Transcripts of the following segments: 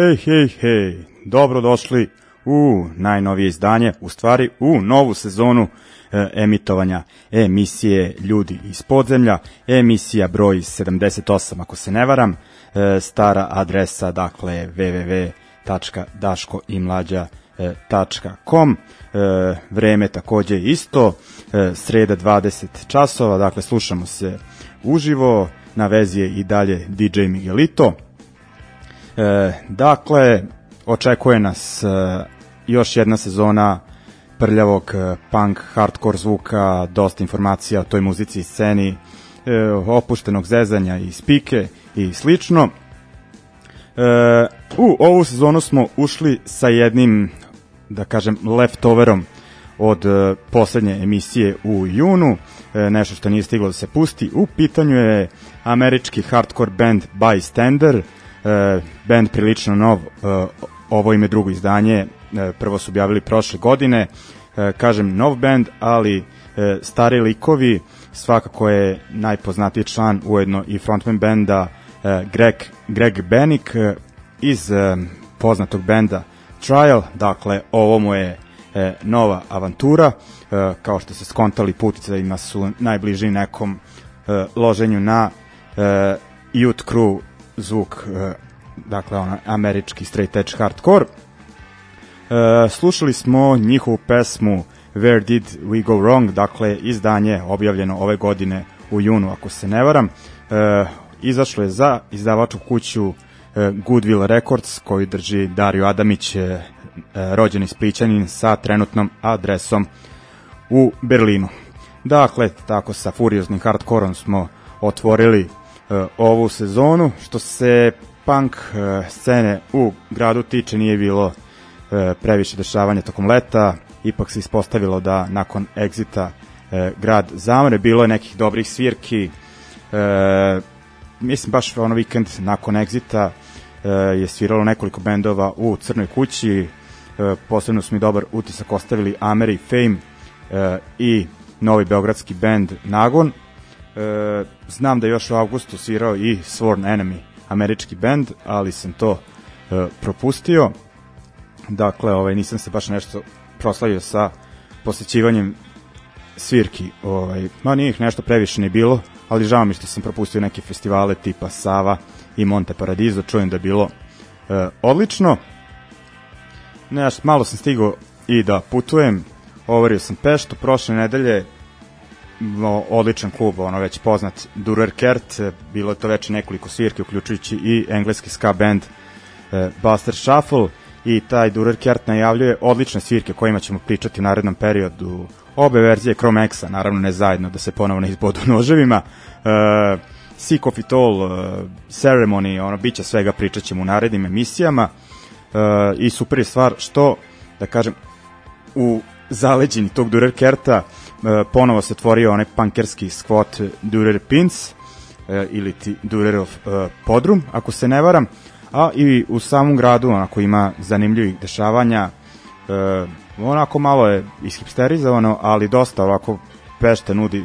Hej, hej, hej, dobrodošli u najnovije izdanje, u stvari u novu sezonu e, emitovanja emisije Ljudi iz podzemlja, emisija broj 78 ako se ne varam, e, stara adresa dakle www.daškoimlađa.com e, vreme takođe isto, e, sreda 20 časova, dakle slušamo se uživo, na vezi je i dalje DJ Miguelito. E, dakle, očekuje nas e, još jedna sezona prljavog e, punk, hardcore zvuka, dosta informacija o toj muzici i sceni, e, opuštenog zezanja i spike i slično. E, u ovu sezonu smo ušli sa jednim, da kažem, leftoverom od e, poslednje emisije u junu, e, nešto što nije stiglo da se pusti. U pitanju je američki hardcore band Bystander, e, band prilično nov, e, ovo ime drugo izdanje, e, prvo su objavili prošle godine, e, kažem nov band, ali e, stari likovi, svakako je najpoznatiji član ujedno i frontman benda e, Greg, Greg Benik e, iz e, poznatog benda Trial, dakle ovo mu je e, nova avantura, e, kao što se skontali puticajima su najbliži nekom e, loženju na e, Youth Crew zvuk, e, dakle ono, američki straight edge hardcore. E, slušali smo njihovu pesmu Where Did We Go Wrong, dakle izdanje objavljeno ove godine u junu, ako se ne varam. E, izašlo je za izdavačku kuću Goodwill Records koju drži Dario Adamić, rođeni spličanin sa trenutnom adresom u Berlinu. Dakle, tako sa furioznim hardkorom smo otvorili ovu sezonu. Što se punk e, scene u gradu tiče nije bilo e, previše dešavanja tokom leta, ipak se ispostavilo da nakon egzita grad zamre, bilo je nekih dobrih svirki, mislim baš ono vikend nakon egzita je sviralo nekoliko bendova u Crnoj kući, posebno su mi dobar utisak ostavili Ameri Fame i novi beogradski bend Nagon. E, znam da je još u avgustu svirao i Sworn Enemy, američki bend, ali sam to e, propustio. Dakle, ovaj, nisam se baš nešto proslavio sa posećivanjem svirki. Ovaj, ma nije ih nešto previše ni bilo, ali žao mi što sam propustio neke festivale tipa Sava i Monte Paradiso, čujem da je bilo e, odlično. Neš, malo sam stigao i da putujem, overio sam Peštu, prošle nedelje odličan klub, ono već poznat Durer Kert, e, bilo je to već nekoliko svirke, uključujući i engleski ska band e, Buster Shuffle i taj Durer Kert najavljuje odlične svirke kojima ćemo pričati u narednom periodu. Obe verzije Chrome X-a, naravno ne zajedno da se ponovo ne izbodu noževima. E, Sick of It All, uh, Ceremony, ono, bit će svega, pričat ćemo u narednim emisijama uh, i super je stvar što, da kažem, u zaleđini tog Durer Kerta ponovo se tvorio onaj punkerski squat Durer Pins uh, ili ti Durerov uh, podrum, ako se ne varam, a i u samom gradu onako ima zanimljivih dešavanja, onako malo je ishipsterizovano, ali dosta ovako Pešta nudi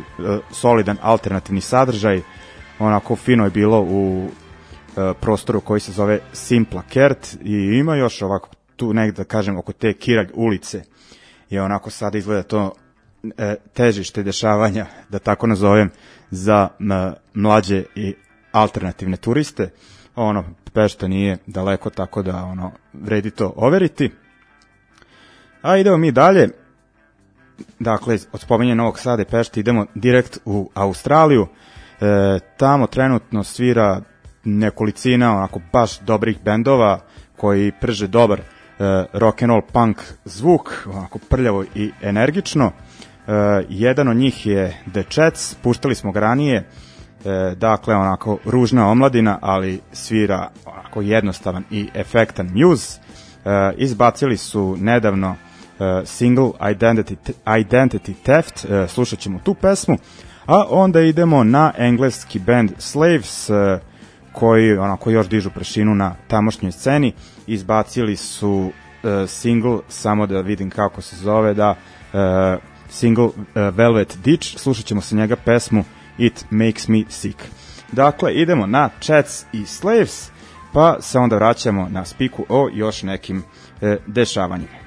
solidan alternativni sadržaj, onako fino je bilo u e, prostoru koji se zove Simpla Kert i ima još ovako tu negde da kažem oko te Kirag ulice. I onako sada izgleda to e, težište dešavanja da tako nazovem za mlađe i alternativne turiste. Ono Pešta nije daleko tako da ono vredi to overiti. A idemo mi dalje. Dakle od spomenja Novog Sada i Pešta idemo direkt u Australiju. E, tamo trenutno svira nekolicina onako baš dobrih bendova koji prže dobar e, rock and roll punk zvuk, onako prljavo i energično. E, jedan od njih je The Chats, puštali smo ga ranije, e, dakle onako ružna omladina, ali svira onako jednostavan i efektan muse. E, izbacili su nedavno e, single Identity, Identity Theft, e, slušat ćemo tu pesmu, A onda idemo na engleski band Slaves, uh, koji onako još dižu prašinu na tamošnjoj sceni. Izbacili su uh, single, samo da vidim kako se zove, da uh, single uh, Velvet Ditch, slušat ćemo sa njega pesmu It Makes Me Sick. Dakle, idemo na Chats i Slaves, pa se onda vraćamo na spiku o još nekim e, dešavanjima.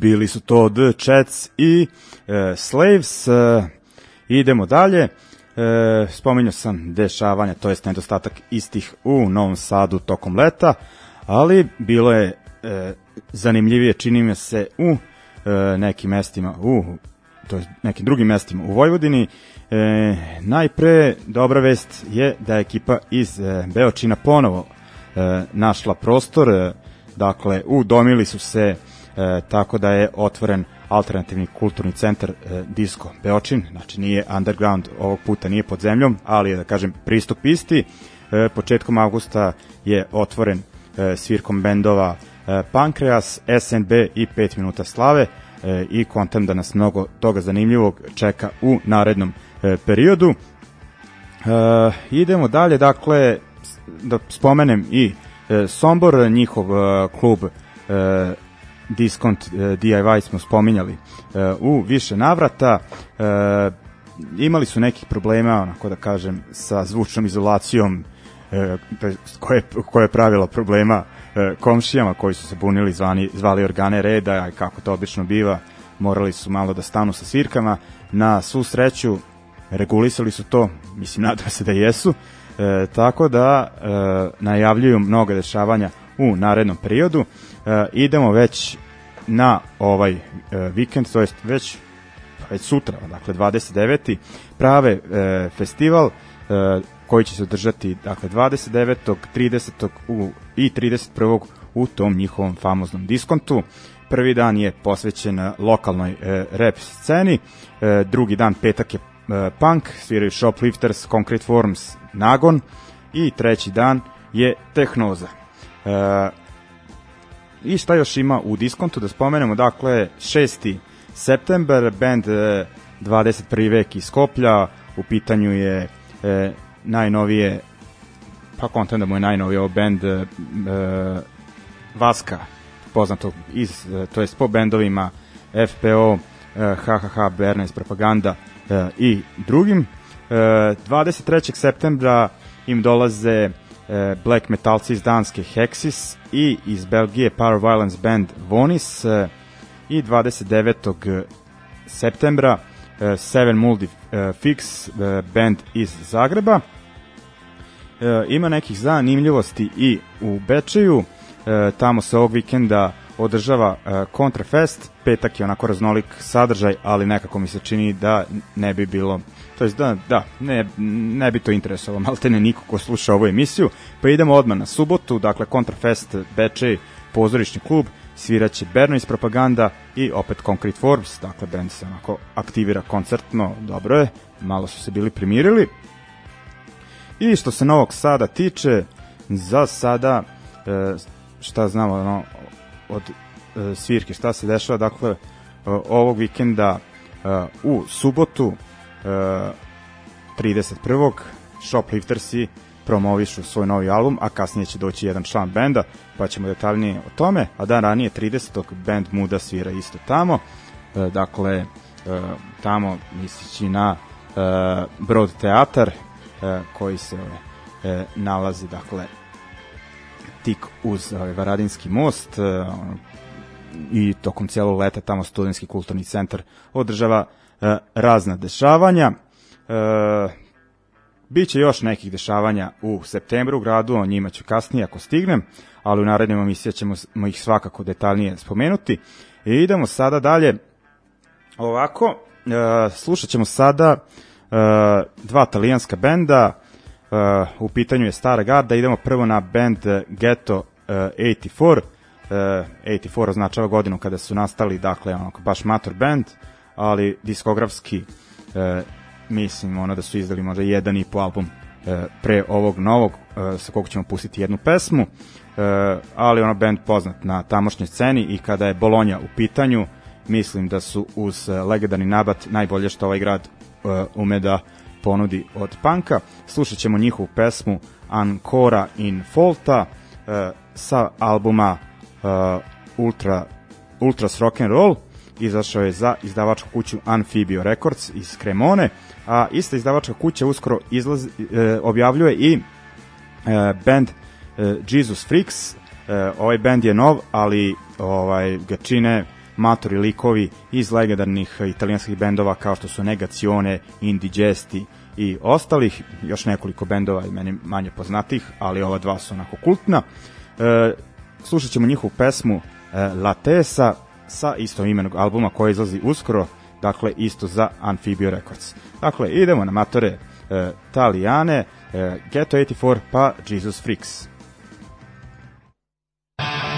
Bili su to The Chats i e, Slaves. E, idemo dalje. E, spominjao sam dešavanja, to jest nedostatak istih u Novom Sadu tokom leta, ali bilo je e, zanimljivije, čini me se, u e, nekim mestima u to je nekim drugim mestima u Vojvodini. E, najpre dobra vest je da je ekipa iz e, Beočina ponovo e, našla prostor, e, dakle udomili su se e, tako da je otvoren alternativni kulturni centar e, Disco Beočin, znači nije underground, ovog puta nije pod zemljom, ali je da kažem pristup isti. E, početkom avgusta je otvoren e, svirkom bendova e, Pankreas, SNB i 5 minuta slave e, i kontam da nas mnogo toga zanimljivog čeka u narednom e, periodu. E, idemo dalje, dakle, da spomenem i e, Sombor, njihov e, klub e, Discount e, DIY smo spominjali e, u više navrata. E, imali su nekih problema, onako da kažem, sa zvučnom izolacijom koje, koje je pravilo problema komšijama koji su se bunili, zvani, zvali organe reda, i kako to obično biva, morali su malo da stanu sa svirkama. Na svu sreću regulisali su to, mislim, nadam se da jesu, e, tako da e, najavljuju mnoga dešavanja u narednom periodu. E, idemo već na ovaj e, vikend, to jest već već sutra, dakle 29. prave e, festival e, koji će se održati dakle 29. 30. U, i 31. u tom njihovom famoznom diskontu. Prvi dan je posvećen lokalnoj e, rap sceni, e, drugi dan petak je e, punk, sviraju Shoplifters, Concrete Forms, Nagon i treći dan je Tehnoza. E, I šta još ima u diskontu da spomenemo, dakle 6. september, band e, 21. vek iz Skoplja, u pitanju je e, najnovije pa kontam da mu je najnoviji ovo band e, e, Vaska poznato iz, e, to jest po bendovima FPO, e, HHH, Bernes, Propaganda e, i drugim. E, 23. septembra im dolaze e, black metalci iz Danske Hexis i iz Belgije Power Violence Band Vonis e, i 29. septembra e, Seven e, Fix band iz Zagreba ima nekih zanimljivosti i u Bečeju, tamo se ovog vikenda održava Kontrafest, petak je onako raznolik sadržaj, ali nekako mi se čini da ne bi bilo, to jest da, da ne, ne bi to interesovalo, malte ne niko ko sluša ovu emisiju, pa idemo odmah na subotu, dakle Kontrafest Bečej, pozorišni klub, sviraće Berno iz Propaganda i opet Concrete Forbes, dakle band se onako aktivira koncertno, dobro je, malo su se bili primirili, I što se Novog Sada tiče, za sada e, šta znamo ono, od e, svirke, šta se dešava, dakle, e, ovog vikenda u subotu 31. Shopliftersi promovišu svoj novi album, a kasnije će doći jedan član benda, pa ćemo detaljnije o tome, a dan ranije 30. band Muda svira isto tamo, e, dakle, e, tamo mislići na e, Broad Teatar, e, koji se e, nalazi dakle tik uz Varadinski most e, i tokom cijelog leta tamo studentski kulturni centar održava e, razna dešavanja e, Biće još nekih dešavanja u septembru u gradu, o njima ću kasnije ako stignem, ali u narednim emisija ćemo ih svakako detaljnije spomenuti. I idemo sada dalje. Ovako, e, slušat ćemo sada dva talijanska benda, u pitanju je Stara Garda, idemo prvo na band Ghetto uh, 84, uh, 84 označava godinu kada su nastali, dakle, ono, baš mator band, ali diskografski uh, mislim ono da su izdali možda jedan i po album uh, pre ovog novog, uh, sa kog ćemo pustiti jednu pesmu, uh, ali ono band poznat na tamošnjoj sceni i kada je Bolonja u pitanju, mislim da su uz legendarni nabat najbolje što ovaj grad uh, ume da ponudi od panka. Slušat ćemo njihovu pesmu Ancora in Folta uh, sa albuma uh, Ultra, Ultras Roll izašao je za izdavačku kuću Amphibio Records iz Cremone, a ista izdavačka kuća uskoro izlaz, uh, objavljuje i uh, band uh, Jesus Freaks. Uh, ovaj band je nov, ali ovaj ga čine matori likovi iz legendarnih italijanskih bendova kao što su Negacione, Indigesti i ostalih, još nekoliko bendova i meni manje poznatih, ali ova dva su onako kultna. E, slušat ćemo njihovu pesmu e, La Tesa sa isto imenog albuma koji izlazi uskoro dakle isto za Amphibio Records. Dakle, idemo na matore e, Talijane, e, Ghetto 84 pa Jesus Freaks. ljudi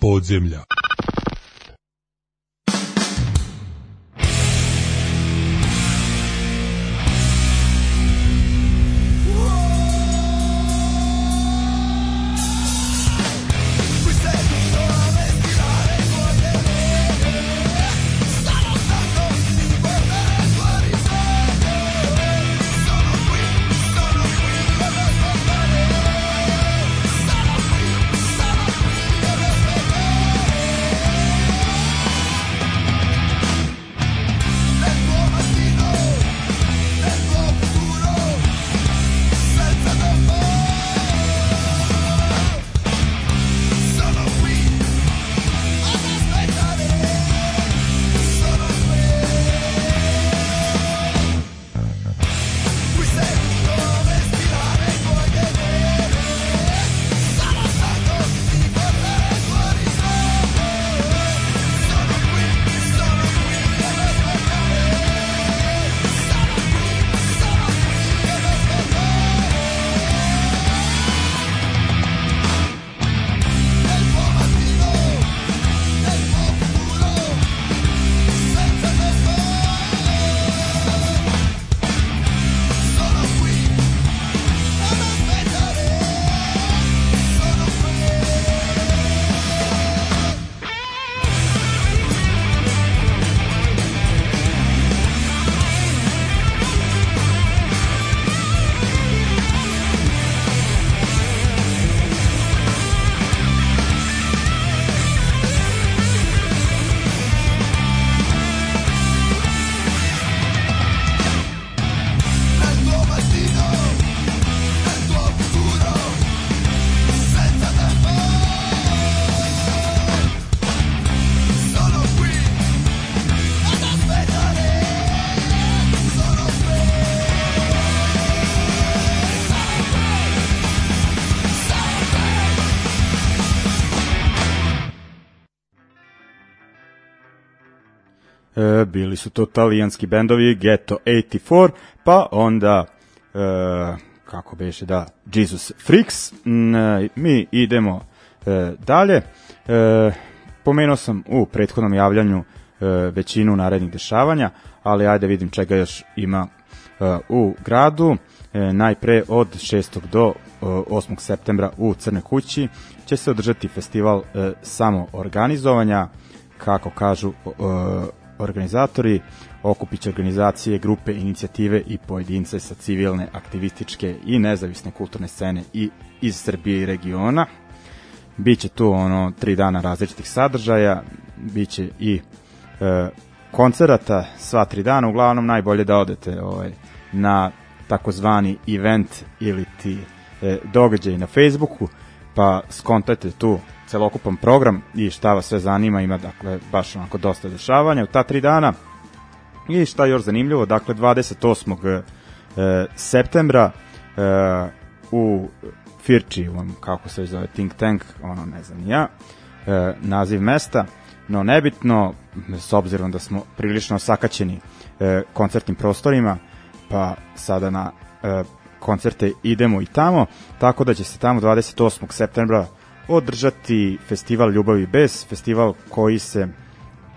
podzemlja. Bili su to talijanski bendovi Ghetto 84, pa onda e, kako beše da Jesus Freaks. N, mi idemo e, dalje. E, pomenuo sam u prethodnom javljanju e, većinu narednih dešavanja, ali ajde vidim čega još ima e, u gradu. E, najpre od 6. do 8. E, septembra u Crne kući će se održati festival e, samo organizovanja, kako kažu organizatori, okupiće organizacije, grupe, inicijative i pojedince sa civilne, aktivističke i nezavisne kulturne scene i iz Srbije i regiona. Biće tu ono tri dana različitih sadržaja, biće i e, koncerata sva tri dana, uglavnom najbolje da odete ovaj, na takozvani event ili ti e, događaj na Facebooku, pa skontajte tu celokupan program i šta vas sve zanima, ima dakle baš onako dosta dešavanja u ta tri dana. I šta još zanimljivo, dakle 28. E, septembra e, u Firči, kako se zove Think Tank, ono ne znam ja, e, naziv mesta, no nebitno, s obzirom da smo prilično sakaćeni koncertnim prostorima, pa sada na koncerte idemo i tamo, tako da će se tamo 28. septembra održati festival Ljubavi bez, festival koji se,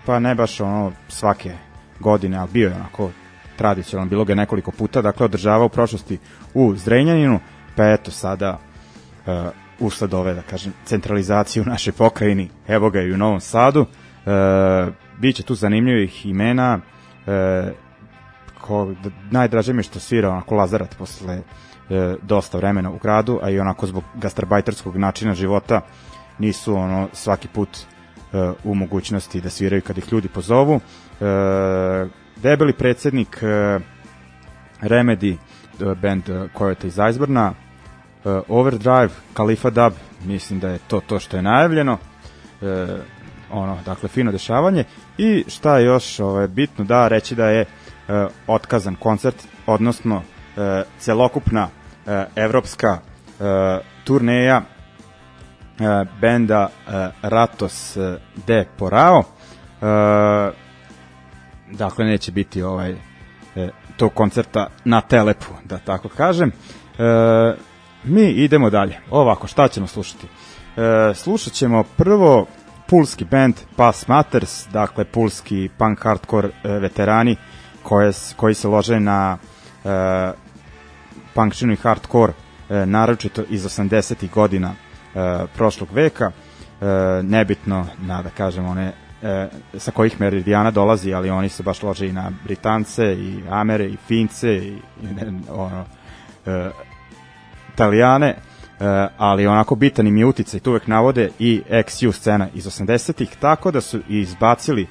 pa ne baš ono svake godine, ali bio je onako tradicionalno, bilo ga nekoliko puta, dakle održava u prošlosti u Zrenjaninu, pa eto sada uh, usled ove, da kažem, centralizacije u našoj pokrajini, evo ga i u Novom Sadu, uh, biće tu zanimljivih imena, uh, ko, najdraže mi je što svira onako Lazarat posle e, dosta vremena u gradu, a i onako zbog gastarbajterskog načina života nisu ono svaki put e, u mogućnosti da sviraju kad ih ljudi pozovu. E, debeli predsednik e, Remedy, e, band e, Kojota iz Iceburna, e, Overdrive, Khalifa Dub, mislim da je to to što je najavljeno. E, ono, dakle, fino dešavanje. I šta je još ovaj, bitno da reći da je e, otkazan koncert, odnosno celokupna e, evropska e, turneja benda Ratos de Porao. Dakle, neće biti ovaj tog koncerta na Telepu, da tako kažem. E, mi idemo dalje. Ovako, šta ćemo slušati? E, slušat ćemo prvo pulski band Pass Matters, dakle pulski punk hardcore e, veterani koje, koji se lože na punkčinu i hardcore, e, naročito iz 80. godina e, prošlog veka, e, nebitno na, da kažemo, one e, sa kojih meridijana dolazi, ali oni se baš lože i na Britance, i Amere, i Fince, i, i ne, ono, e, Italijane, e, ali onako bitan im je uticaj, tu uvek navode i XU scena iz 80-ih, tako da su izbacili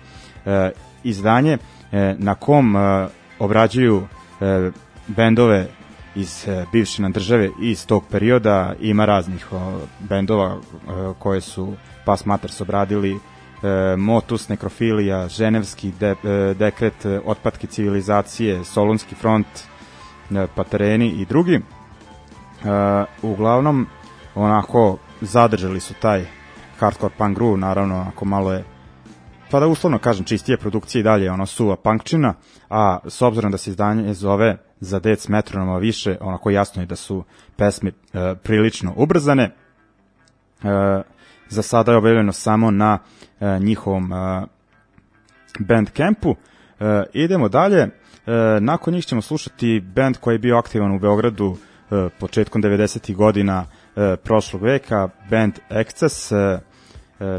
e, izdanje e, na kom e, obrađuju e, bendove iz e, bivše nam države iz tog perioda ima raznih o, bendova e, koje su Pas Maters obradili e, Motus, Nekrofilija, Ženevski de, e, dekret, e, otpadke civilizacije, Solunski front, e, Patereni i drugi. E, uglavnom, onako, zadržali su taj hardcore punk groove, naravno, onako malo je pa da uslovno kažem, čistije produkcije i dalje ono suva punkčina, a s obzirom da se izdanje zove za dec metronoma više, onako jasno je da su pesme e, prilično ubrzane. E, za sada je objavljeno samo na e, njihovom e, Bandcampu. E, idemo dalje. E, nakon njih ćemo slušati band koji je bio aktivan u Beogradu e, početkom 90. godina e, prošlog veka, band Excess. E,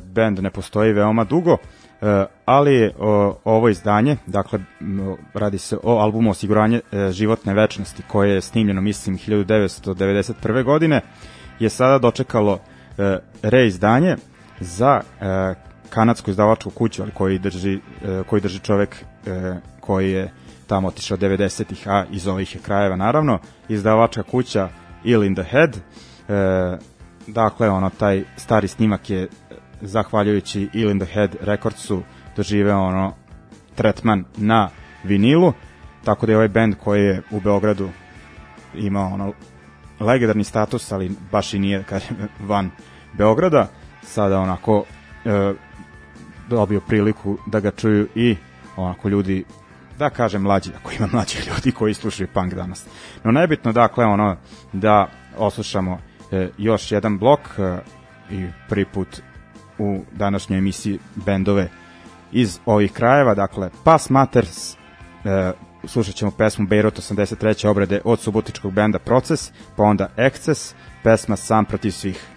band ne postoji veoma dugo. E, ali o, ovo izdanje, dakle radi se o albumu Osiguranje e, životne večnosti koje je snimljeno mislim 1991. godine je sada dočekalo e, reizdanje za kanadsku izdavačku kuću ali koji drži, koji drži čovek koji je tamo otišao 90-ih, a iz ovih je krajeva naravno, izdavačka kuća Ill in the Head, dakle ono taj stari snimak je zahvaljujući Ill in the Head Recordsu doživeo ono tretman na vinilu, tako da je ovaj band koji je u Beogradu imao ono legendarni status, ali baš i nije kažem, van Beograda, sada onako e, dobio priliku da ga čuju i onako ljudi da kažem mlađi, ako ima mlađih ljudi koji slušaju punk danas. No nebitno dakle ono da oslušamo e, još jedan blok e, i prvi put u današnjoj emisiji bendove iz ovih krajeva, dakle Pass Matters, e, slušat ćemo pesmu Beirut 83. obrade od subotičkog benda Proces, pa onda Excess, pesma Sam protiv svih.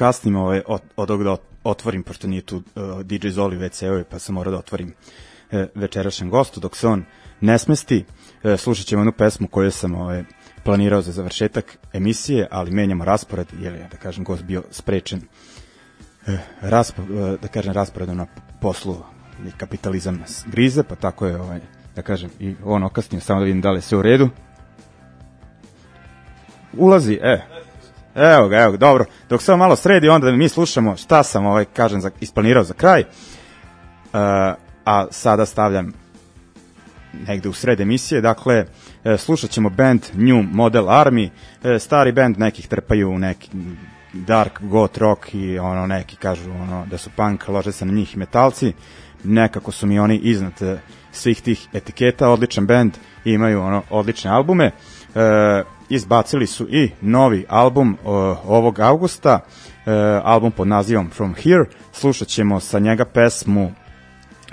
Kasnim ovaj, od, od ovog da otvorim, pošto nije tu uh, DJ Zoli već pa sam morao da otvorim uh, večerašnjem gostu, dok se on ne smesti, uh, slušat ćemo jednu pesmu koju sam ovaj, planirao za završetak emisije, ali menjamo raspored, jer je, da kažem, gost bio sprečen uh, raspo, uh, da kažem, rasporedom na poslu i kapitalizam grize, pa tako je, ovaj, da kažem, i on okasnio, samo da vidim da li je sve u redu. Ulazi, e, Evo ga, evo ga, dobro. Dok ovo malo sredi, onda mi slušamo šta sam ovaj, kažem, za, isplanirao za kraj. Uh, a sada stavljam negde u sred emisije, dakle, e, slušat ćemo band New Model Army, e, stari band nekih trpaju neki dark goth rock i ono neki kažu ono da su punk, lože se na njih metalci, nekako su mi oni iznad svih tih etiketa, odličan band, imaju ono odlične albume. E, izbacili su i novi album o, ovog avgusta, e, album pod nazivom From Here. Slušat ćemo sa njega pesmu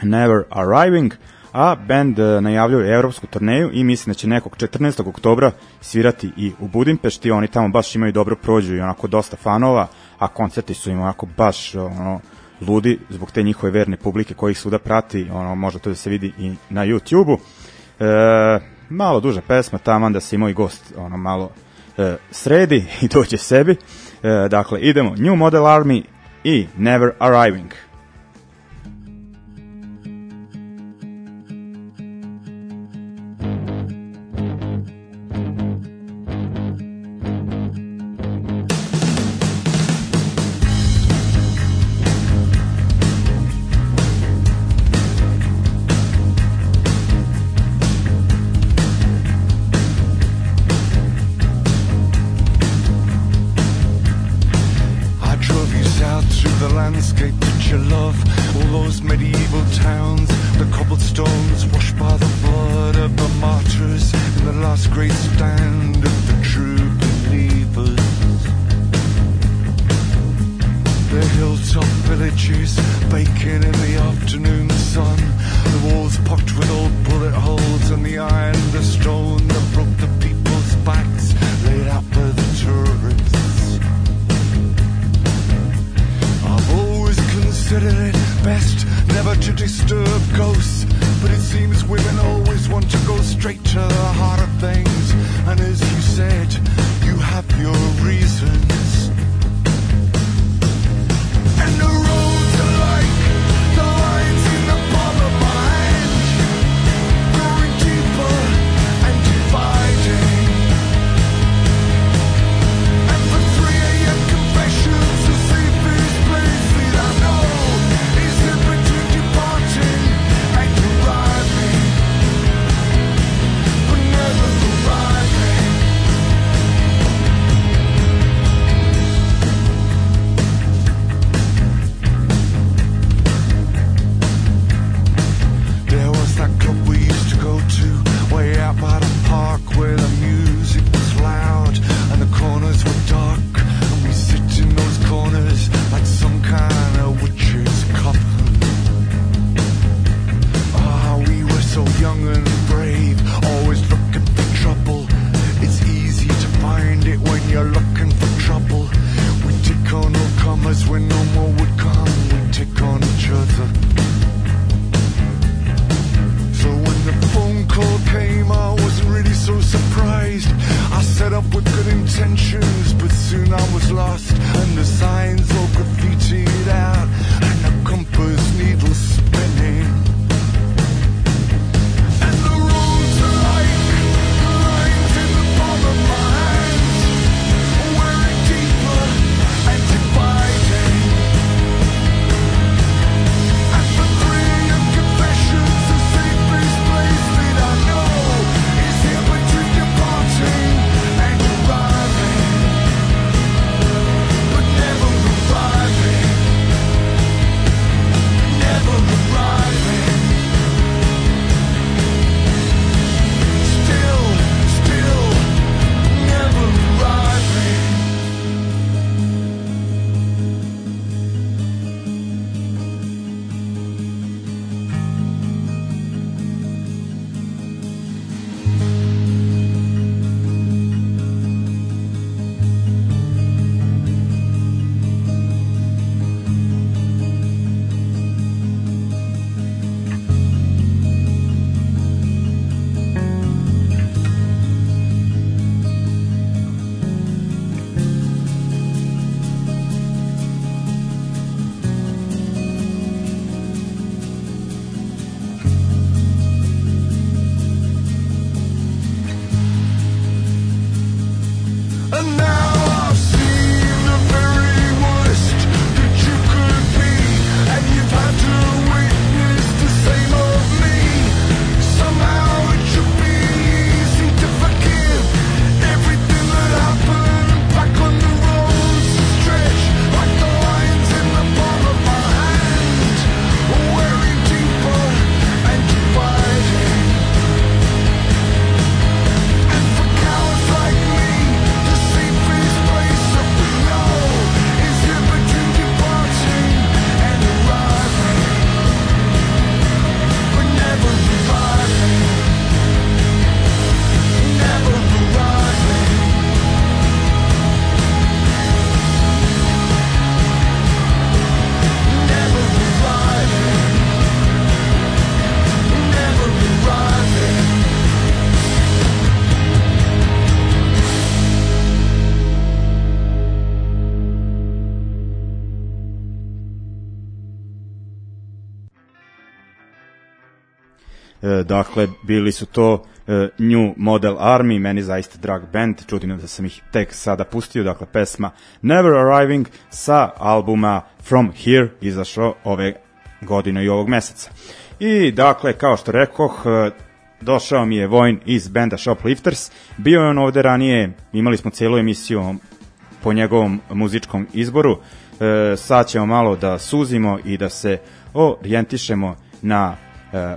Never Arriving, a band e, najavljuje evropsku turneju i mislim da će nekog 14. oktobra svirati i u Budimpešti, oni tamo baš imaju dobro prođu i onako dosta fanova, a koncerti su im onako baš ono, ludi zbog te njihove verne publike koji ih svuda prati, ono, može to da se vidi i na YouTube-u. E, malo duža pesma, taman da se i moj gost ono, malo e, sredi i dođe sebi. E, dakle, idemo New Model Army i Never Arriving. villages, baking in the afternoon sun. The walls pocked with old bullet holes, and the iron, the stone that broke the people's backs, laid out for the tourists. I've always considered it best never to disturb ghosts, but it seems women always want to go straight to the heart of things. And as you said, you have your reasons. Dakle, bili su to e, New Model Army, meni zaista drag band, čudim da sam ih tek sada pustio, dakle pesma Never Arriving sa albuma From Here izašao ove godine i ovog meseca. I dakle, kao što rekoh, e, došao mi je Vojn iz benda Shoplifters, bio je on ovde ranije, imali smo celu emisiju po njegovom muzičkom izboru, e, sad ćemo malo da suzimo i da se orijentišemo na e,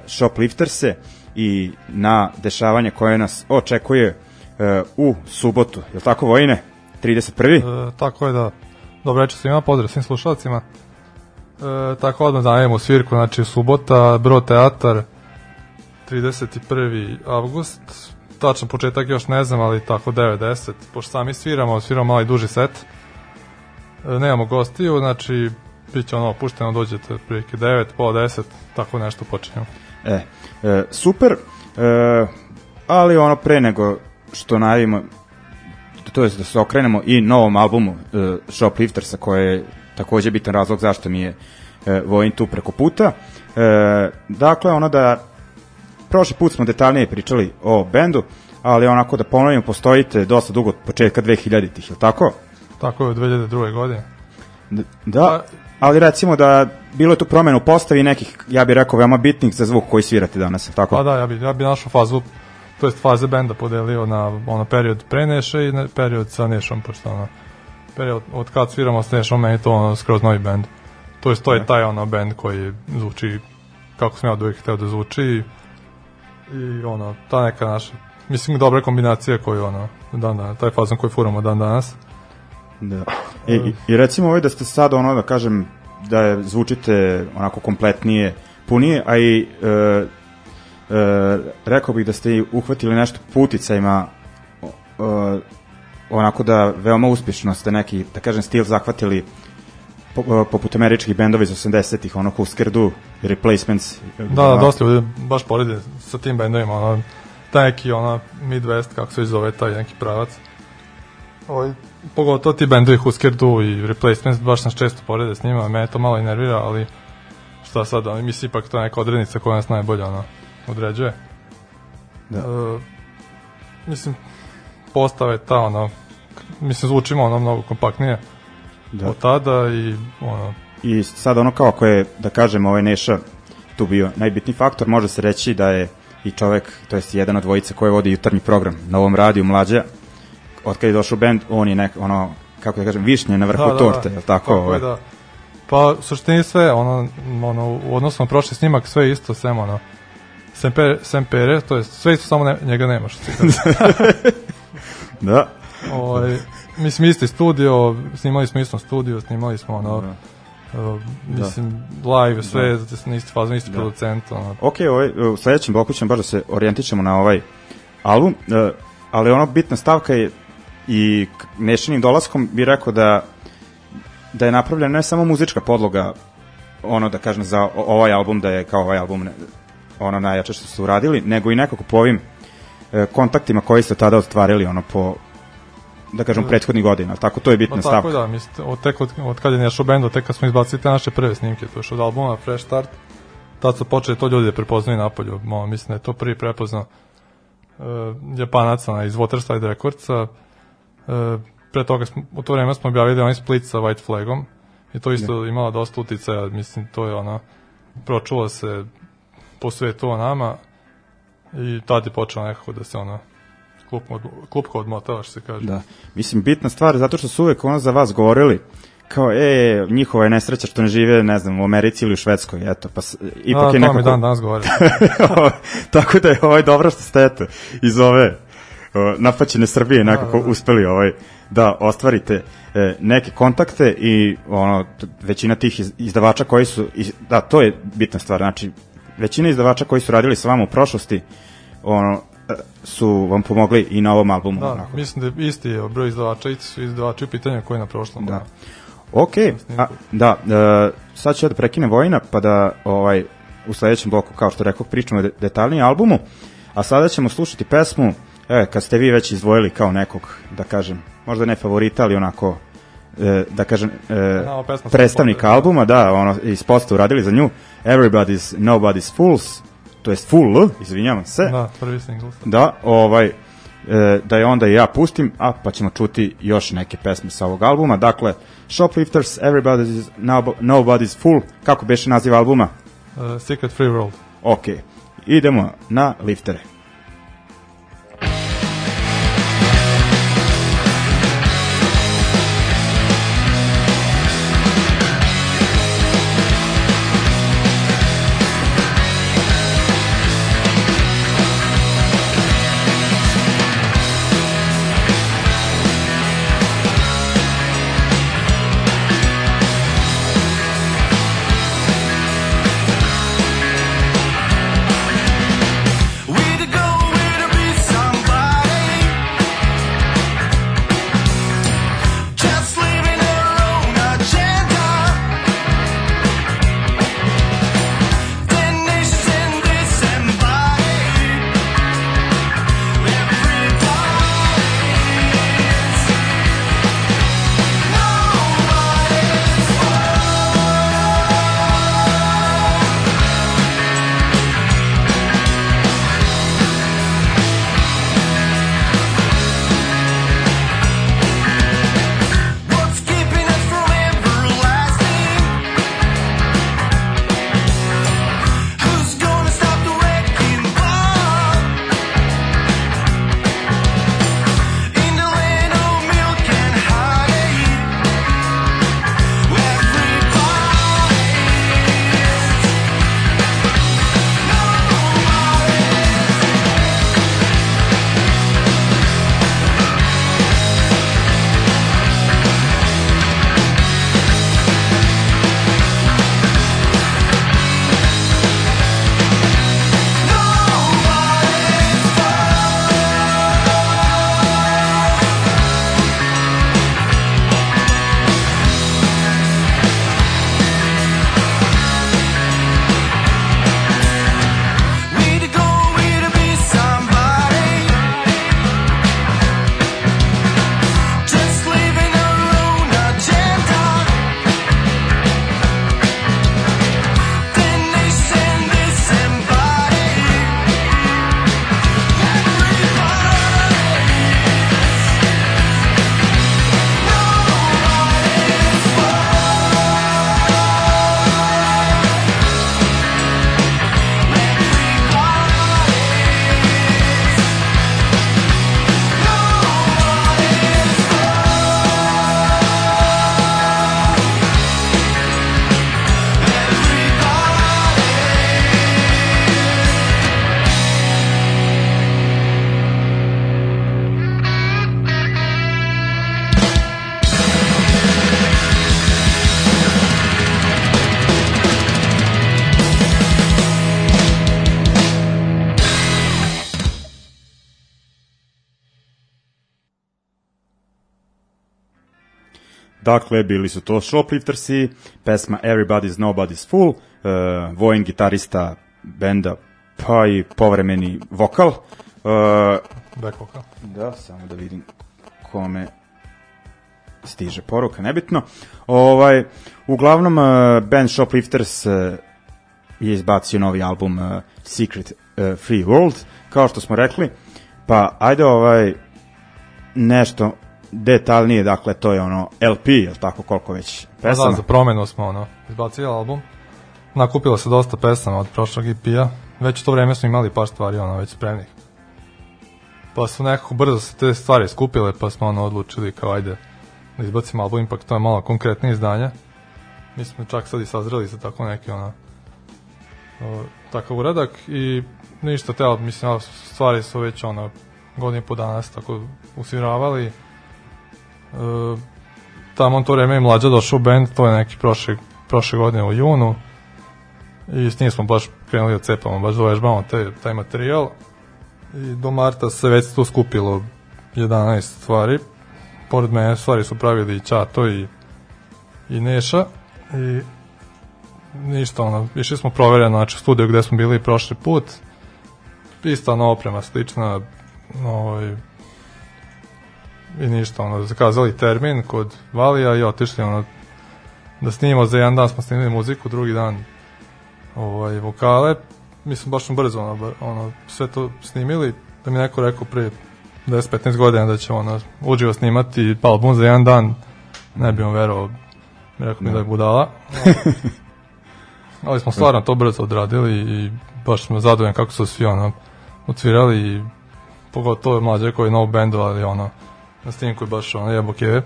Shoplifterse i na dešavanje koje nas očekuje e, u subotu. Je li tako Vojine? 31. E, tako je da. Dobro večer svima, pozdrav svim slušalcima. E, tako odmah dajemo svirku, znači subota, Bro teatar, 31. avgust, tačan početak još ne znam, ali tako 9-10, pošto sami sviramo, sviramo malo i duži set. E, nemamo gostiju, znači bit će ono pušteno, dođete prilike 9, pola 10, tako nešto počinjemo. E, e, super, e, ali ono pre nego što najavimo, to je da se okrenemo i novom albumu e, Shopliftersa, koje je takođe bitan razlog zašto mi je e, Vojin tu preko puta. E, dakle, ono da prošli put smo detaljnije pričali o bendu, ali onako da ponovimo, postojite dosta dugo od početka 2000-ih, je li tako? Tako je, u 2002. godine. Da, ali recimo da bilo je tu promena u postavi nekih, ja bih rekao, veoma bitnih za zvuk koji svirate danas, tako? Pa da, ja bi, ja bi našao fazu, to jest faze benda podelio na ono period pre Neše i na period sa Nešom, pošto ono, period od kad sviramo s Nešom, meni to ono skroz novi bend. To jest to je taj ono bend koji zvuči kako sam ja od uvijek hteo da zvuči i, i ono, ta neka naša, mislim dobra kombinacija koju ono, dan danas, taj fazon koji furamo dan danas. Da. I, i, I recimo ovaj da ste sad ono da kažem da je, zvučite onako kompletnije, punije, a i e, e, rekao bih da ste uhvatili nešto puticajima e, onako da veoma uspješno ste neki, da kažem, stil zahvatili po, poput američkih bendova iz 80-ih, ono Husker Du, Replacements. Da, da, dosta ljudi baš porede sa tim bendovima, ono, taj neki, ono, Midwest, kako se zove, taj neki pravac. Ovaj, pogotovo ti bendovi Husker Du i Replacements, baš nas često porede s njima, mene to malo i nervira, ali šta sad, ono, mislim, ipak to je neka odrednica koja nas najbolje, ono, određuje. Da. E, mislim, postave ta, ono, mislim, zvučimo ono mnogo kompaktnije Da. od tada i, ono, I sad ono kao ako je, da kažem, ovaj Neša tu bio najbitniji faktor, može se reći da je i čovek, to jest jedan od dvojice koji vodi jutarnji program na ovom radiju Mlađa, od kada je došao bend, on je nek, ono, kako da kažem, višnje na vrhu Da, da, torte, da. je tako? Tako ovaj? je, da. Pa, suštini sve, ono, ono, u odnosu na prošli snimak, sve je isto, sem, ono, sem, pere, sem pere, to je sve isto, samo ne, njega nema, što kaže. Da, ovaj, mislim, isti studio, snimali smo istom studio, snimali smo, ono, uh, mislim, live, sve, da. na isti fazon, isti producent, ono, ok, ovaj, u sledećem bloku ćemo baš da se orijentišemo na ovaj album, e, ali ono bitna stavka je i Nešinim dolaskom bi rekao da da je napravljena ne samo muzička podloga ono da kažem za ovaj album da je kao ovaj album ne, ono najjače što su uradili, nego i nekako po ovim e, kontaktima koji ste tada ostvarili ono po da kažem prethodnih godina, tako to je bitna Pa stavka. tako da, mislim, od, tek od, od kad je nešao bend, od tek kad smo izbacili te naše prve snimke, to je još od albuma Fresh Start, tad su počeli to ljudi da prepoznaju napolju, Mo, mislim da je to prvi prepoznao uh, Japanac onaj, iz Waterside Recordsa, pre toga smo, u to vreme smo objavili onaj split sa White Flagom i to isto imalo dosta uticaja, mislim, to je ono, pročulo se po svetu o nama i tad je počelo nekako da se ono, klupko, od, klupko odmotava, što se kaže. Da. Mislim, bitna stvar, zato što su uvek ono za vas govorili, kao, e, njihova je nesreća što ne žive, ne znam, u Americi ili u Švedskoj, eto, pa ipak A, je nekako... dan danas govori. Tako da je ovaj dobro što ste, eto, iz ove napaćene Srbije nekako Da, da. uspeli ovaj da ostvarite e, neke kontakte i ono većina tih iz- izdavača koji su iz, da to je bitna stvar znači većina izdavača koji su radili sa vama u prošlosti ono e, su vam pomogli i na ovom albumu Da, onako. mislim da je isti je broj izdavača, isti su izdavači u pitanju koji je na prošlom. Da. Ok, a, da, e, sad ću ja da prekinem Vojina, pa da ovaj, u sledećem bloku, kao što rekao, pričamo de- detaljnije albumu, a sada ćemo slušati pesmu, e, kad ste vi već izdvojili kao nekog, da kažem, možda ne favorita, ali onako, e, da kažem, e, sa predstavnika Spotify. albuma, da, ono, iz posta uradili za nju, Everybody's Nobody's Fools, to jest Full, izvinjavam se. Da, prvi singl. Da, ovaj, e, da je onda i ja pustim, a pa ćemo čuti još neke pesme sa ovog albuma. Dakle, Shoplifters, Everybody's Nobody's Full, kako beše naziv albuma? Uh, Secret Free World. Ok, idemo na liftere. Dakle, bili su to Shopliftersi, pesma Everybody's Nobody's Full, uh, vojen gitarista benda, pa i povremeni vokal. Uh, Back vocal. da, samo da vidim kome stiže poruka, nebitno. Ovaj, uglavnom, uh, band Shoplifters uh, je izbacio novi album uh, Secret uh, Free World, kao što smo rekli, pa ajde ovaj nešto detaljnije, dakle to je ono LP, je tako koliko već Pa pesama? da, za promenu smo ono, izbacili album. Nakupilo se dosta pesama od prošlog EP-a. Već u to vreme smo imali par stvari ono, već spremnih. Pa su nekako brzo se te stvari skupile, pa smo ono odlučili kao ajde da izbacimo album, ipak to je malo konkretnije izdanje. Mi smo čak sad i sazreli za tako neki ono o, takav uradak i ništa te, mislim, stvari su već ono godinu i po dana se tako usviravali. E, tamo to vreme i mlađa došao u band, to je neki prošle, prošle godine u junu. I s njim smo baš krenuli da cepamo, baš da vežbamo te, taj materijal. I do marta se već tu skupilo 11 stvari. Pored mene stvari su pravili i Ćato i, i Neša. I ništa ono, išli smo provereno znači u studiju gde smo bili prošli put. Ista ona oprema slična ovaj, i ništa, ono, zakazali termin kod Valija i otišli, ono, da snimamo za jedan dan smo snimili muziku, drugi dan ovaj, vokale, mi smo baš brzo ono, ono, sve to snimili, da mi neko rekao pre 10-15 godina da će ono, uživo snimati album za jedan dan, ne bi on verovao, rekao mi da je budala. Ali smo stvarno to brzo odradili i baš smo zadovoljni kako su svi ono, odsvirali i pogotovo mlađe koji je novo bendu, ali ono, na snimku je baš ono, jebo keve.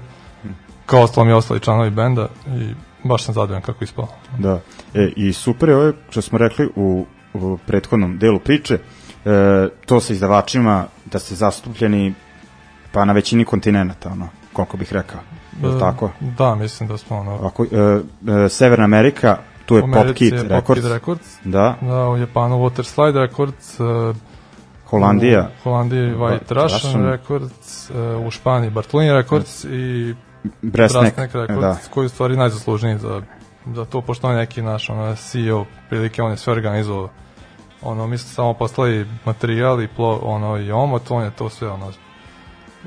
Kao ostalo mi ostali članovi benda i baš sam zadovoljan kako je ispalo. Da. E, I super je ovo što smo rekli u, u prethodnom delu priče, e, to sa izdavačima da ste zastupljeni pa na većini kontinenta, ono, koliko bih rekao. Je li E, tako? Da, mislim da smo ono, Ovako, e, e, Severna Amerika, tu je Pop Kit je Pop Records, Kid Records, da, da, u Japanu Water Slide Records, uh, Holandija, u Holandiji White White Russian, Russian. Records, uh, u Španiji Bartolini Records i Bresnek, Brasnek da, Records, koji je stvari najzaslužniji za, za to, pošto on je neki naš ono, CEO, prilike on je sve organizovao. Ono, mi smo samo poslali materijal i, plo, ono, i omot, on je to sve ono,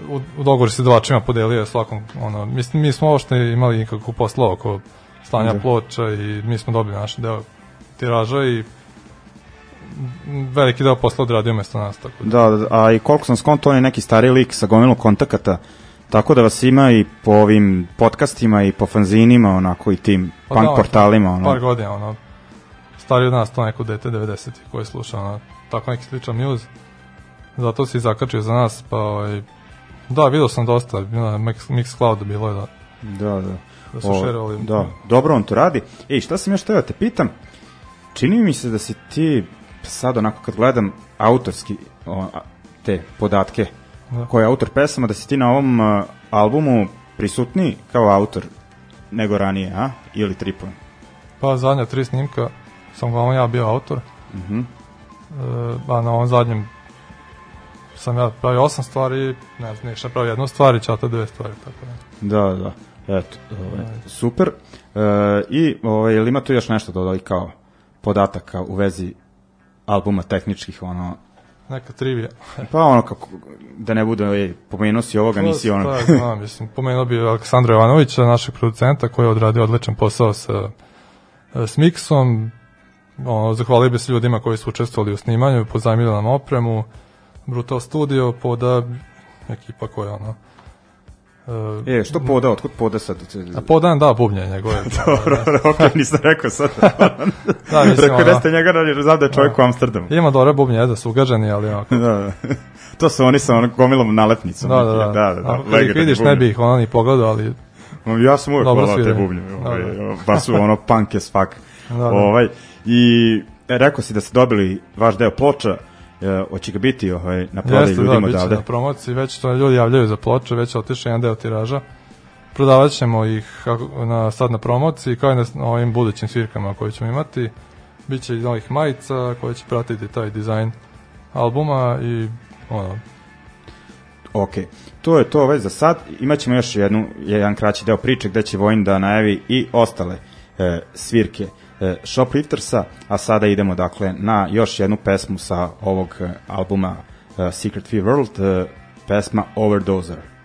u, u dogovoru sa izdavačima podelio svakom, ono, mislim, mi smo uopšte imali nikakvu posla oko slanja Da. ploča i mi smo dobili naš deo tiraža i veliki deo posla odradio mesto nas, tako da. Da, da, a i koliko sam skonto, on je neki stari lik sa gomilom kontakata, tako da vas ima i po ovim podcastima i po fanzinima, onako i tim Pa punk da, portalima, ono. par godina, ono, stariji od nas, to neko dete 90 koji sluša, ono, tako neki sličan news. Zato si zakačio za nas, pa, ovaj, da, vidio sam dosta, bilo je Mix, Mixcloud bilo je da, Da, da. da su O, šerovali. Da, dobro on to radi. Ej, šta sam još teo da te pitam? Čini mi se da si ti sad onako kad gledam autorski o, te podatke Da. ko je autor pesama, da si ti na ovom a, albumu prisutniji kao autor nego ranije, a? Ili tripon? Pa zadnja tri snimka sam uglavnom ja bio autor, Mhm. e, a na ovom zadnjem sam ja pravio osam stvari, ne znam, ništa pravio jednu stvar i čata dve stvari, tako da. Da, da. Eto, ovaj, super. E, I ovaj, je li ima tu još nešto da dodali kao podataka u vezi albuma tehničkih, ono, Neka trivija. pa ono kako, da ne bude, ej, pomenuo si ovoga, nisi ono, Da, znam, mislim, pomenuo bi Aleksandra Jovanovića, našeg producenta, koji je odradio odličan posao sa, e, s miksom. Ono, zahvalio bi se ljudima koji su učestvovali u snimanju, pozajmili nam opremu, Brutal Studio, poda ekipa koja ono... E, E, što poda, otkud poda sad? a podan, da, bubnje njegove. Dobro, ok, nisam rekao sad. Da, mislim, Rekao, ono, jeste njega, jer znam da je čovjek u Amsterdamu. ima dobre bubnje, da su ugaženi, ali onako, Da, da. To su oni sa onom gomilom nalepnicom. da, da, da. da, da, da A, ih vidiš, ne bubnjevi. bi ih ono ni pogledao, ali Ja sam uvek volao te bubnje. Da, Ovaj, da. Baš su ono punk as fuck. Da, da. Ovaj, I e, rekao si da ste dobili vaš deo ploča, hoće ga biti ovaj, na prodaju Jeste, da, ljudima će odavde. na promociji, već to ljudi javljaju za ploče, već je otišao jedan deo tiraža. Prodavat ćemo ih na, sad na promociji, kao i na, ovim budućim svirkama koje ćemo imati. Biće i novih majica koje će pratiti taj dizajn albuma i ono, Ok, to je to ovaj za sad. Imaćemo još jednu, jedan kraći deo priče gde će Vojn da najavi i ostale e, svirke e, Shopliftersa, a sada idemo dakle na još jednu pesmu sa ovog e, albuma e, Secret Fear World, e, pesma Overdoser.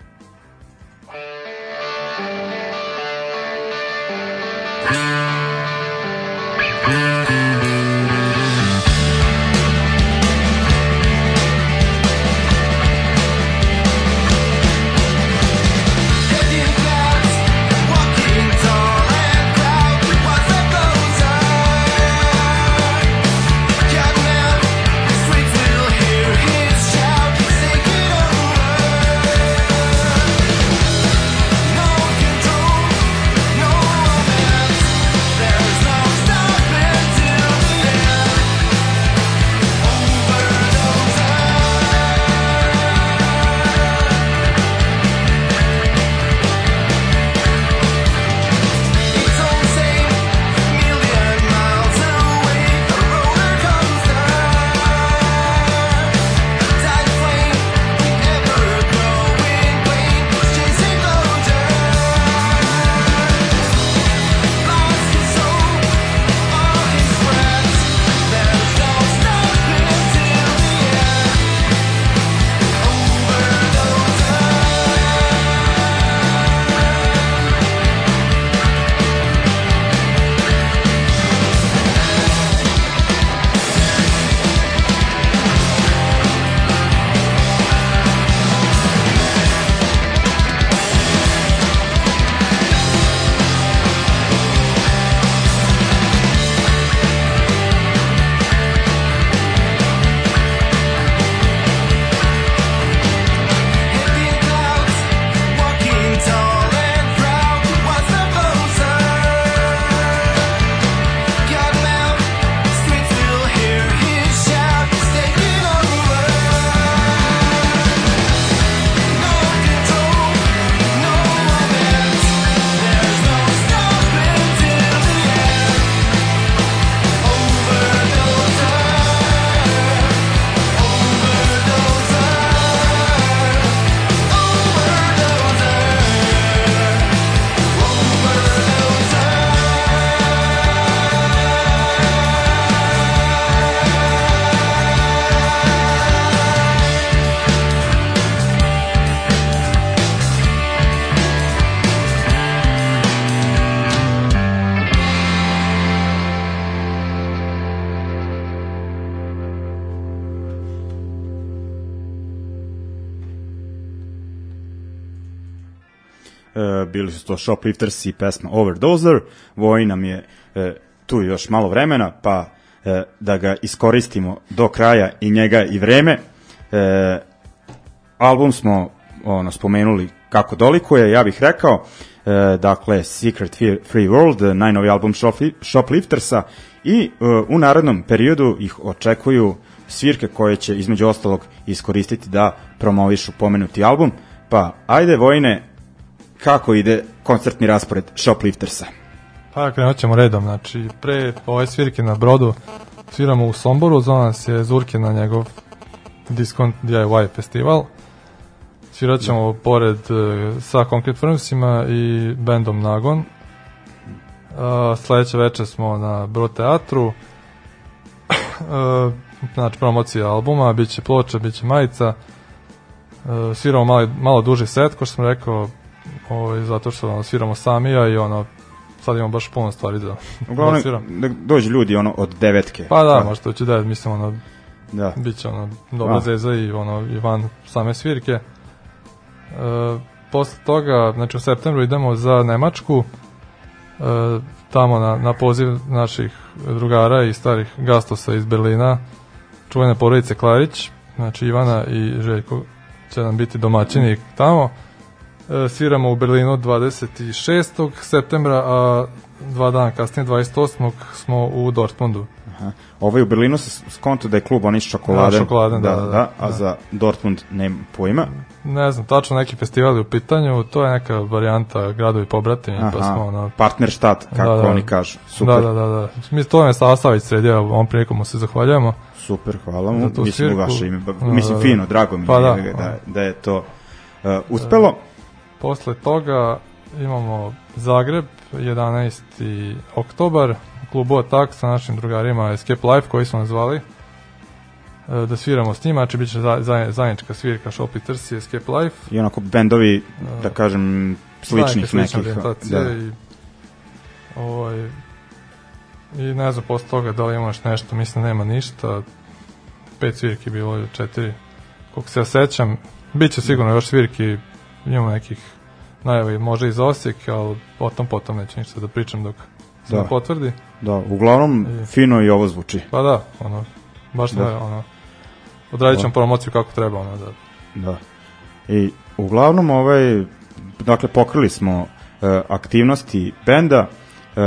To Shoplifters i pesma Overdoser, Vojin nam je e, tu još malo vremena, pa e, da ga iskoristimo do kraja i njega i vreme. E, album smo ono, spomenuli kako dolikuje, ja bih rekao, e, dakle Secret Free World, najnovi album Shopli- Shopliftersa i e, u narednom periodu ih očekuju svirke koje će između ostalog iskoristiti da promovišu pomenuti album. Pa ajde Vojne, kako ide koncertni raspored Shopliftersa? Pa krenut ćemo redom, znači pre ove svirke na brodu sviramo u Somboru, zove nas je Zurke na njegov Discount DIY festival. Svirat ćemo pored e, sa Concrete Firmsima i bandom Nagon. A, sledeće veče smo na Brod teatru. E, znači promocija albuma, bit će ploča, bit će majica. E, sviramo malo, malo duži set, ko što sam rekao, ovaj, zato što ono, sviramo sami, a i ono, sad imamo baš puno stvari da, da Uglavnom, sviram. da dođu ljudi ono od devetke. Pa da, možda će da, mislim, ono, da. bit će ono, dobra A. zeza i ono, i van same svirke. E, posle toga, znači u septembru idemo za Nemačku, e, tamo na, na poziv naših drugara i starih gastosa iz Berlina, čuvene porodice Klarić, znači Ivana i Željko će nam biti domaćini tamo. E, sviramo u Berlinu 26. septembra, a dva dana kasnije, 28. smo u Dortmundu. Aha. Ovaj u Berlinu se skonto da je klub oni s čokoladem. Da, čokoladem, da, da, da. A za Dortmund nema pojma. ne znam, tačno neki festival je u pitanju, to je neka varijanta gradovi pobratimi, pa smo ono... partnerštat, kako Da, da. oni kažu. Super, Da, da, da, da. Mi to je Sasavić sredio, ovom prilikom mu se zahvaljujemo. super, hvala mu. Mislim u vaše ime. ba- Da, Mislim, da, da. fino, drago mi Pa je da. da, da, da je to uh, uspelo. Posle toga imamo Zagreb, 11. oktobar, u klubu Attack sa našim drugarima Escape Life, koji smo nazvali, e, da sviramo s njima, znači bit će za, za, zajednička svirka Shoplifters i Escape Life. I onako bendovi, da kažem, sličnih Slične nekih. Da. i, ovaj, i ne znam posle toga da li imaš nešto, mislim da nema ništa. Pet svirki bilo, četiri, koliko se ja sećam. Biće sigurno još svirki, imamo nekih najavi, može iz Osijek, ali potom potom neću ništa da pričam dok se Da. ne potvrdi. Da, uglavnom, I- fino i ovo zvuči. Pa da, ono, baš Da. da, ono, odradit ćemo Da. promociju kako treba, ono, da, Da. I uglavnom ovaj dakle pokrili smo e, aktivnosti benda. E,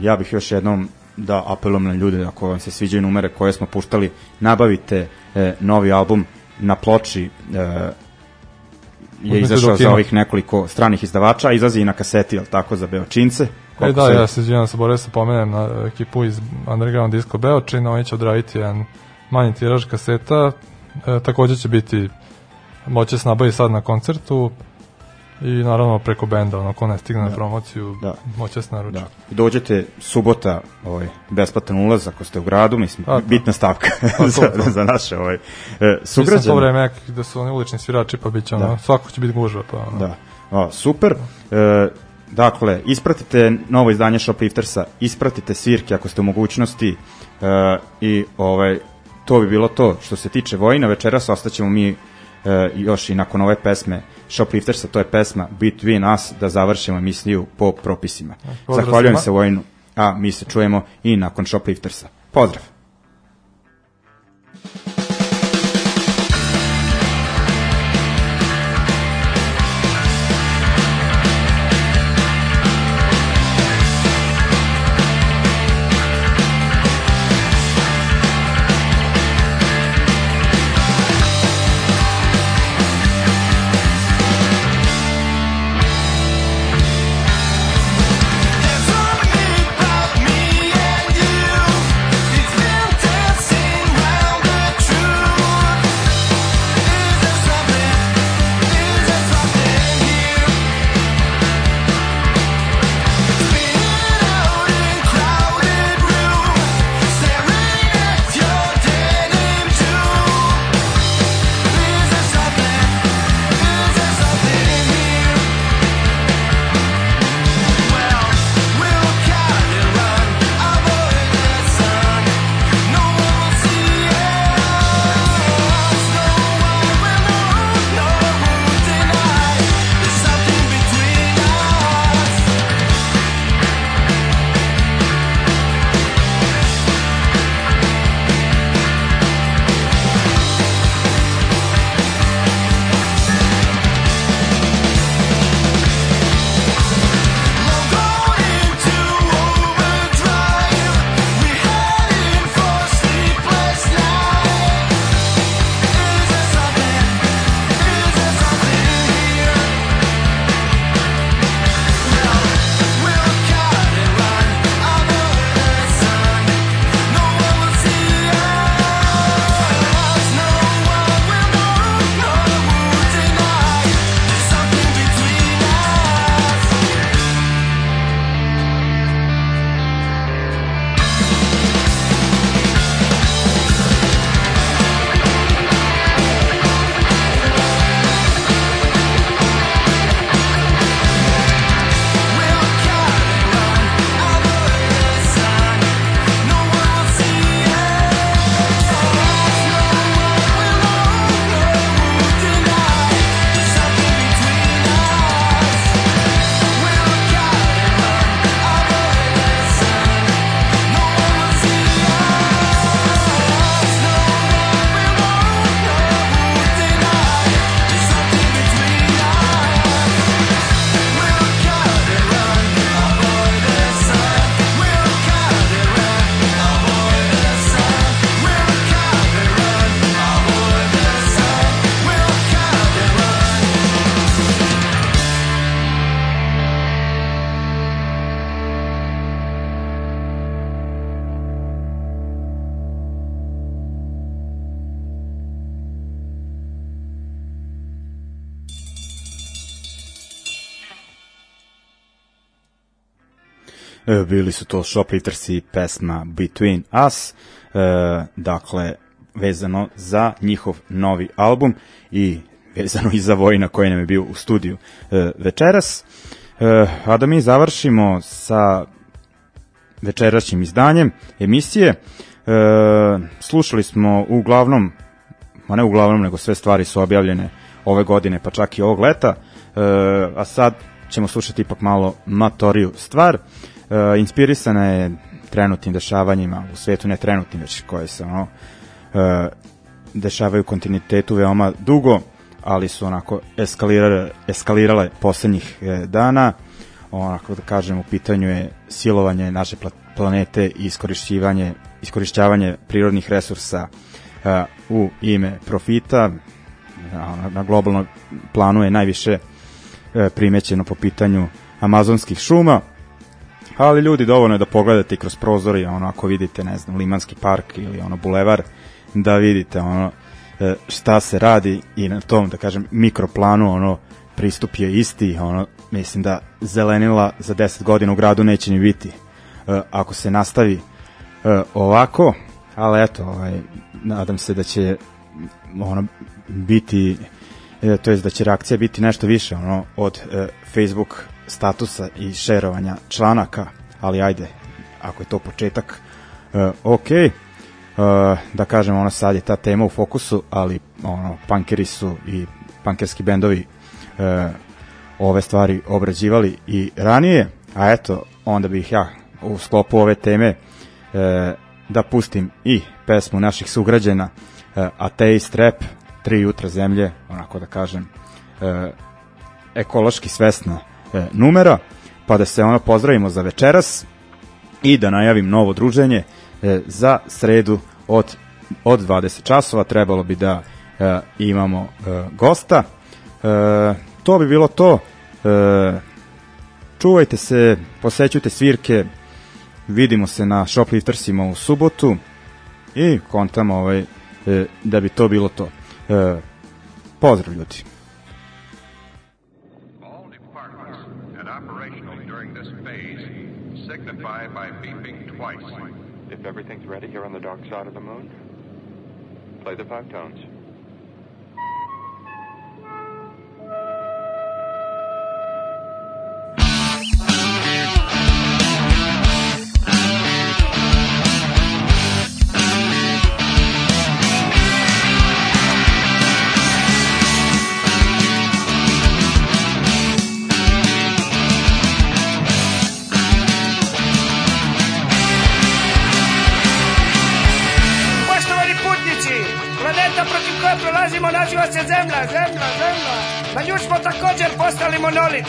ja bih još jednom da apelujem na ljude ako vam se sviđaju numere koje smo puštali, nabavite e, novi album na ploči e, je izašao za ovih nekoliko stranih izdavača, izlazi i na kaseti, jel tako, za Beočince. E da, se- ja se izvinjam sa Boris, pomenem na ekipu iz Underground Disco Beočin, oni će odraditi jedan manji tiraž kaseta, e, takođe će biti, moće se nabaviti sad na koncertu i naravno preko benda, ono ko ne stigne na promociju, Da. moće se naručiti. Da. Dođete subota, ovaj besplatan ulaz ako ste u gradu, mislim A, da. bitna stavka to, za, to. za naše ovaj e, Mislim to sugrađane. vreme da su oni ulični svirači, pa bit će ono, Da. svako će biti gužva, pa ono. Da. O, super. E, dakle, ispratite novo izdanje Shopliftersa, ispratite svirke ako ste u mogućnosti e, i ovaj, to bi bilo to što se tiče Vojina. Večeras ostaćemo mi e, još i nakon ove pesme Shopliftersa, to je pesma Between Us, da završimo emisiju po propisima. pozdrav Zahvaljujem se Vojinu, a mi se čujemo i nakon Shopliftersa. Pozdrav! Bili su to Shoplifters i pesma Between Us, e, dakle, vezano za njihov novi album i vezano i za Vojna koji nam je bio u studiju e, večeras. E, a da mi završimo sa večerašnjim izdanjem emisije, e, slušali smo uglavnom, ma ne uglavnom, nego sve stvari su objavljene ove godine, pa čak i ovog leta, e, a sad ćemo slušati ipak malo matoriju stvar. E, inspirisana je trenutnim dešavanjima u svetu, ne trenutnim, već koje se ono, e, dešavaju kontinuitetu veoma dugo, ali su onako eskalirale, eskalirale poslednjih e, dana. Onako da kažem, u pitanju je silovanje naše pla- planete i iskorišćivanje, iskorišćavanje prirodnih resursa e, u ime profita. Na, na globalnom planu je najviše e, primećeno po pitanju amazonskih šuma, ali ljudi dovoljno je da pogledate kroz prozor i ono ako vidite ne znam Limanski park ili ono bulevar da vidite ono e, šta se radi i na tom da kažem mikroplanu ono pristup je isti ono mislim da zelenila za 10 godina u gradu neće ni biti. E, ako se nastavi e, ovako ali eto ovaj, nadam se da će ono biti e, to jest da će reakcija biti nešto više ono od e, Facebook statusa i šerovanja članaka, ali ajde, ako je to početak, e, ok, e, da kažem, ono sad je ta tema u fokusu, ali ono, punkeri su i punkerski bendovi e, ove stvari obrađivali i ranije, a eto, onda bih ja u sklopu ove teme e, da pustim i pesmu naših sugrađana e, Ateist Rap, Tri jutra zemlje, onako da kažem, e, ekološki svesna e, numera, pa da se ono pozdravimo za večeras i da najavim novo druženje e, za sredu od, od 20 časova. Trebalo bi da e, imamo e, gosta. E, to bi bilo to. E, čuvajte se, posećujte svirke, vidimo se na Shopliftersima u subotu i kontamo ovaj, e, da bi to bilo to. E, pozdrav ljudi. Everything's ready here on the dark side of the moon, play the five tones. monolit.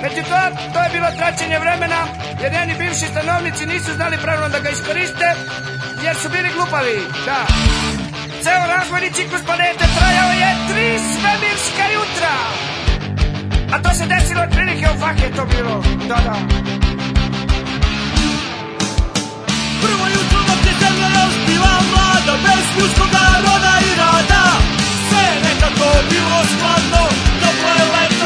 Znači to, to je bilo traćenje vremena jer njeni bivši stanovnici nisu znali pravilno da ga iskoriste jer su bili glupavi. Da. Ceo razvojni ciklus planete trajao je tri svemirska jutra. A to se desilo otprilike u fake to bilo. Da, da. Prvo jutro dok je zemlja još bila mlada Bez muškoga roda i rada Sve nekako bilo skladno dobro je leto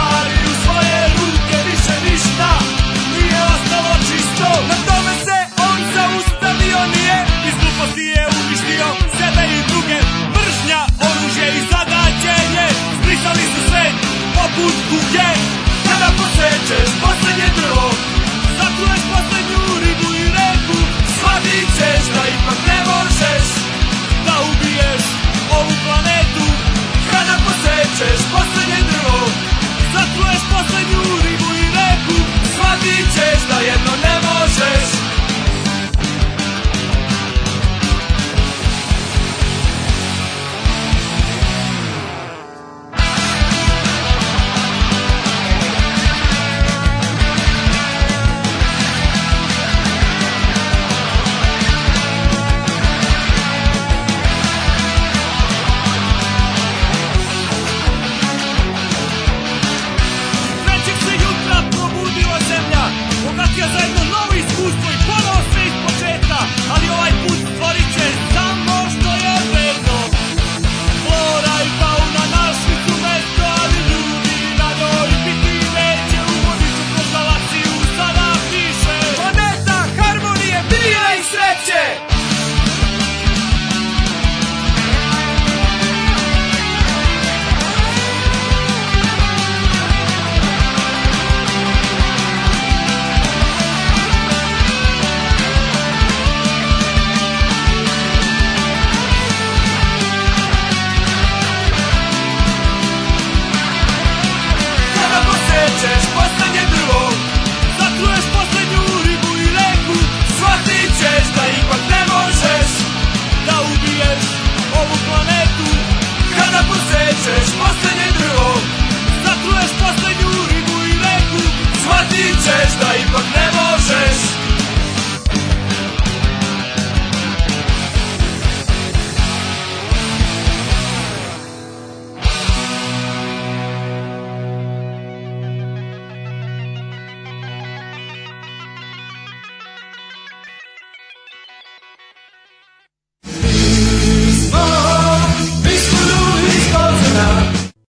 put u gej Kada posečeš poslednje drvo.